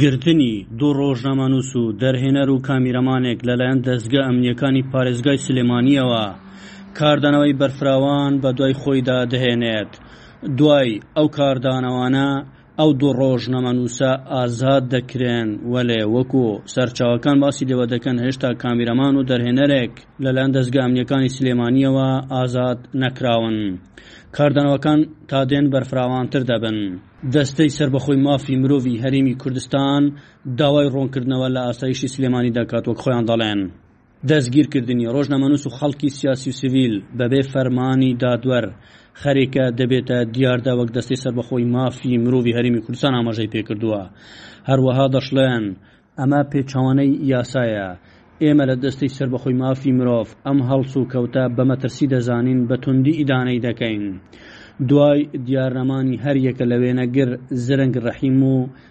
گرتنی دوو ڕۆژنامەنووس و دەرهێنەر و کامیرەمانێک لەلایەن دەزگا ئەمنییەکانی پارێزگای سلێمانییەوە کاردانەوەی بەرفراوان بەدوای خۆیدا دەهێنێت دوای ئەو کاردانەوانە ئەو دوو ڕۆژنامەنووسە ئازاد دەکرێن، وەلێ وەکو سەرچاوەکان باسی لێوە دەکەن هێشتا کامیرەمان و دەرهێنەرێک لەلایەن دەزگا ئەمنییەکانی سلێمانییەوە ئازاد نەکراون. کاردانەوەکان تا دێن بەرفراوانتر دەبن. دەستەی سربەخۆی مافی مرۆڤی هەرێمی کوردستان داوای ڕوونکردنەوە لە ئاسایشی سلێمانی دەکات وەک خۆیان دەڵێن دەستگیرکردنی ڕۆژنامەنووس و خەڵکی سیاسی و سڤیل بەبێ فەرمانی دادوەر، خەریکە دەبێتە دیاردە وەک دەستەی سەربەخۆی مافی مرۆڤی هەرێمی کوردستان ئاماژەی پێکردووە. هەروەها دەشڵێن، ئەمە پێچەوانەی یاسایە، ئێمە لە دەستەی سەربەخۆی مافی مرۆڤ ئەم هەڵسوکەوتە بە مەترسی دەزانین بە توندی ئیدانەی دەکەین. دوای دیارنەمانی هەریەکە لە وێنەگر زرنگ رەحیم و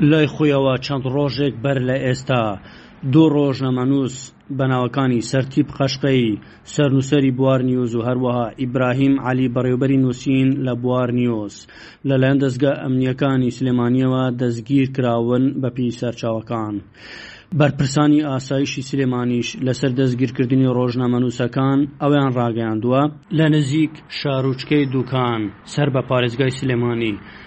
لای خۆیەوە چەند ڕۆژێک بەر لە ئێستا دوو ڕۆژنامەنووس بە ناوەکانی سەرتیپ قەشقەیی، سەرنووسەری بوار نیوز و هەروەها ئیبراهیم عەلی بەڕێوبەری نووسین لە بوار نیوز لەلایەن دەزگا ئەمنییەکانی سلێمانییەوە دەستگیر کراون بەپێی سەرچاوەکان بەرپرسانی ئاسایشی سلێمانیش لەسەر دەستگیرکردنی ڕۆژنامەنووسەکان ئەوەیان ڕاگەیاندووە لە نزیک شاروچکەی دوکان سەر بە پارێزگای سلێمانی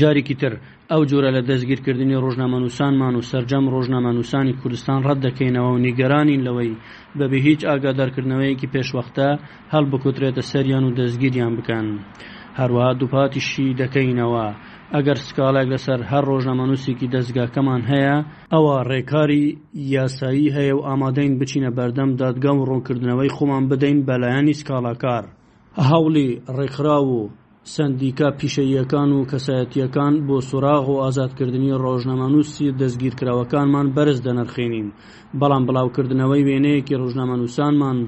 جارێکی تر ئەو جۆرە لە دەستگیرکردنی ڕۆژنامەنووسانمان و سەرجەم ڕۆژنامەنووسانی کوردستان ڕەت دەکەینەوە و نیگەرانین لەوەی بەبێ هیچ ئاگادارکردنەوەیەکی پێشوەختە هەڵبکوترێتە سەریان و دەستگیریان بکەن. هەروەها دووپاتیشی دەکەینەوە ئەگەر سکاڵایەک لەسەر هەر ڕۆژنامەنووسێکی دەزگاکەمان هەیە، ئەوا ڕێکاری یاسایی هەیە و ئامادەین بچینە بەردەم دادگا و ڕوونکردنەوەی خۆمان بدەین بە لایەنی سکاڵاکار. هەوڵی ڕێکخراو و سەندیکا پیشەییەکان و کەسایەتییەکان بۆ سوراغ و ئازادکردنی ڕۆژنامەنووسی دەستگیرکراوەکانمان بەرز دەنرخێنین، بەڵام بڵاوکردنەوەی وێنەیەکی ڕۆژنامەنووسانمان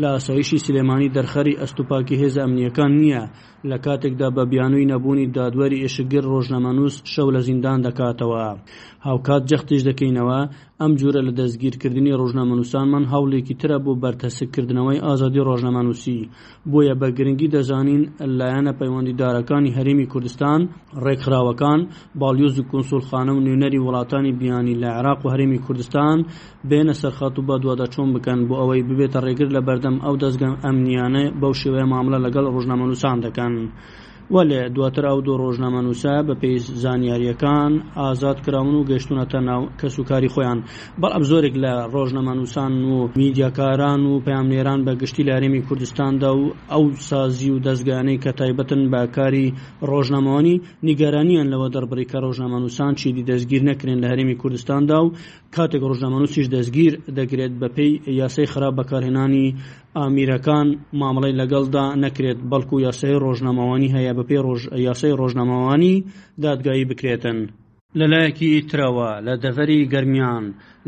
لە ئاسایشی سلێمانی دەرخەری ئەستوپاکی هێزە ئەمنییەکان نییە، لە کاتێکدا بە بیانووی نەبوونی دادوەری ئێشکگر ڕۆژنامەنووس شەو لە زیندان دەکاتەوە. هاوکات جەختیش دەکەینەوە ئەم جۆرە لە دەستگیرکردنی ڕۆژنامەنووسانمان هەوڵێکی ترە بۆ بەرتەسککردنەوەی ئازادی ڕۆژنامەنووسی، بۆیە بە گرنگی دەزانین لایەنە پەیوەندیدارەکانی هەرێمی کوردستان، ڕێکخراوەکان، باڵیۆز و کونسوڵخانە و نوێنەری وڵاتانی بیانی لە عێراق و هەرێمی کوردستان بێنە سەرخەت و بەدواداچوون بکەن بۆ ئەوەی ببێتە ڕێگر لەبەردەم ئەو دەزگە ئەمنییانەی بەو شێوەیە مامڵە لەگەڵ ڕۆژنامەنووسان دەکەن. وەلێ دواتر ئەو دوو ڕۆژنامەنووسە بەپێی زانیارییەکان ئازاد کراون و گەشتوونەتە ناو کەسوکاری خۆیان، بەڵام زۆرێک لە ڕۆژنامەنووسان و میدیاکاران و پەیامنێران بە گشتی لە هەرێمی کوردستاندا و ئەو سازی و دەزگایانەی کە تایبەتن بە کاری ڕۆژنامەوانی نیگەرانییان لەوە دەربڕی کە ڕۆژنامەنووسان چیدی دەستگیر نەکرێن لە هەرێمی کوردستاندا و کاتێک ڕۆژنامەنووسیش دەستگیر دەکرێت بەپێی یاسای خراپ بەکارهێنانی ئامیرەکان مامەڵەی لەگەڵدا نەکرێت، بەڵکو یاسای ڕۆژنامەوانی هەیە بەپێی ڕۆژ یاسای ڕۆژنامەوانی دادگایی بکرێتن. لەلایەکی ترەوە لە دەڤەری گەرمیان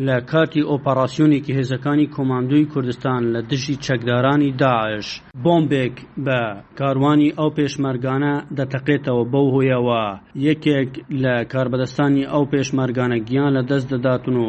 لە کاتی ئۆپەڕاسیۆنێکی هێزەکانی کۆماندۆی کوردستان لە دژی چەکدارانی داعش، بۆمبێک بە کاروانی ئەو پێشمەرگانە دەتەقێتەوە بەو هۆیەوە یەکێک لە کاربەدەستانی ئەو پێشمەرگانە گیان لەدەست دەداتن و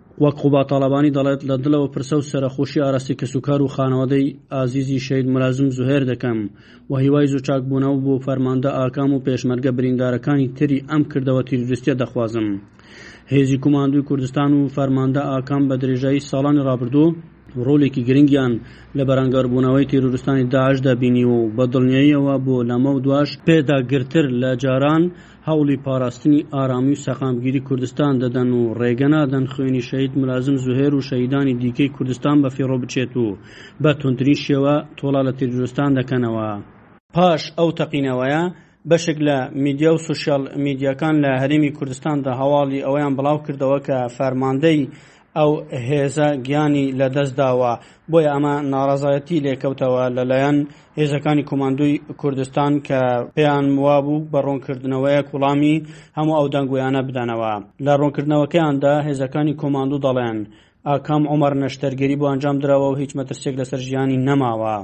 وەک قوباد تاڵەبانی دەڵێت، لە دڵەوە پرسە و سەرەخۆشی ئاراستەی کەسوکار و خانەوادەی ئازیزی شەهید ملازم زوهێر دەکەم و هیوای زوو چاکبوونەوە بۆ فەرماندە ئاکام و پێشمەرگە بریندارەکانی تری ئەم کردەوە تیرۆریستیە دەخوازم. هێزی کوماندوی کوردستان و فەرماندە ئاکام بە درێژایی ساڵانی ڕابردوو، ڕۆلێکی گرنگیان لە بەرەنگاربوونەوەی تیرۆریستانی داعشدا بینیوە و بە دڵنیاییەوە بۆ لەمەو دواش، پێداگرتر لە جاران، هەوڵی پاراستنی ئارامی و سەقامگیری کوردستان دەدەن و ڕێگە نادەن خوێنی شەهید ملازم زوهێر و شەهیدانی دیکەی کوردستان بە فیڕۆ بچێت و بە توندترین شێوە تۆڵە لە تیررۆستان دەکەنەوە. پاش ئەو تەقینەوەیە، بەشێک لە میدیا و سۆشیال میدیاکان لە هەرێمی کوردستاندا هەواڵی ئەوەیان بڵاوکردەوە کە فەرماندەی ئەو هێزە گیانی لەدەست داوە، بۆیە ئەمە ناڕەزایەتی لێکەوتەوە لەلایەن هێزەکانی کۆماندۆی کوردستان کە پێیان وابوو بە ڕوونکردنەوەیەک وڵامی هەموو ئەو دەنگۆیانە بدەنەوە. لە ڕوونکردنەوەکەیاندا هێزەکانی کۆماندۆ دەڵێن، ئاکام عومەر نەشتەرگەری بۆ ئەنجام دراوە و هیچ مەترسییەک لەسەر ژیانی نەماوە.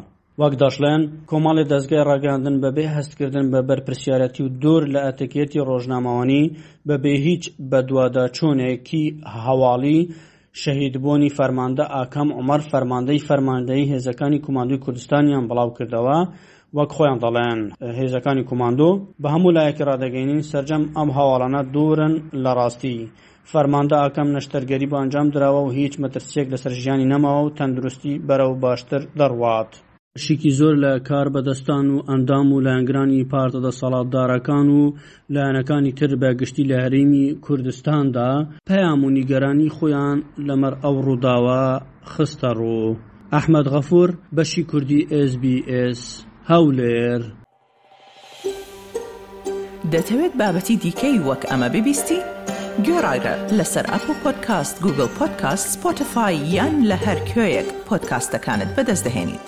وەک دەشڵێن، کۆمەڵی دەزگای ڕاگەیاندن بەبێ هەستکردن بە بەرپرسیارەتی و دوور لە ئەتەکیەتی ڕۆژنامەوانی، بەبێ هیچ بەدواداچوونێکی هەواڵی، شەهیدبوونی فەرماندە ئاکام عومەر فەرماندەی فەرماندەیی هێزەکانی کوماندۆی کوردستانیان بڵاوکردەوە، وەک خۆیان دەڵێن هێزەکانی کوماندۆ، بە هەموو لایەکی ڕادەگەینین سەرجەم ئەم هەواڵانە دوورن لە ڕاستی، فەرماندە ئاکام نەشتەرگەری بۆ ئەنجام دراوە و هیچ مەترسییەک لەسەر ژیانی نەماوە و تەندروستی بەرەو باشتر دەڕوات. بەشێکی زۆر لە کاربەدەستان و ئەندام و لایەنگرانی پارتە دەسەڵاتدارەکان و لایەنەکانی تر بە گشتی لە هەرێمی کوردستاندا، پەیام و نیگەرانیی خۆیان لەمەڕ ئەو ڕووداوە خستەڕوو. ئەحمەد غەفوور، بەشی کوردی ئێس بی ئێس، هەولێر. دەتەوێت بابەتی دیکەی وەک ئەمە ببیستی؟ گۆرائرە لەسەر ئەپڵ پۆدکاست، گووگڵ پۆدکاست، سپۆتفای یان لە هەر کوێیەک پۆدکاستەکانت بەدەست دەهێنیت.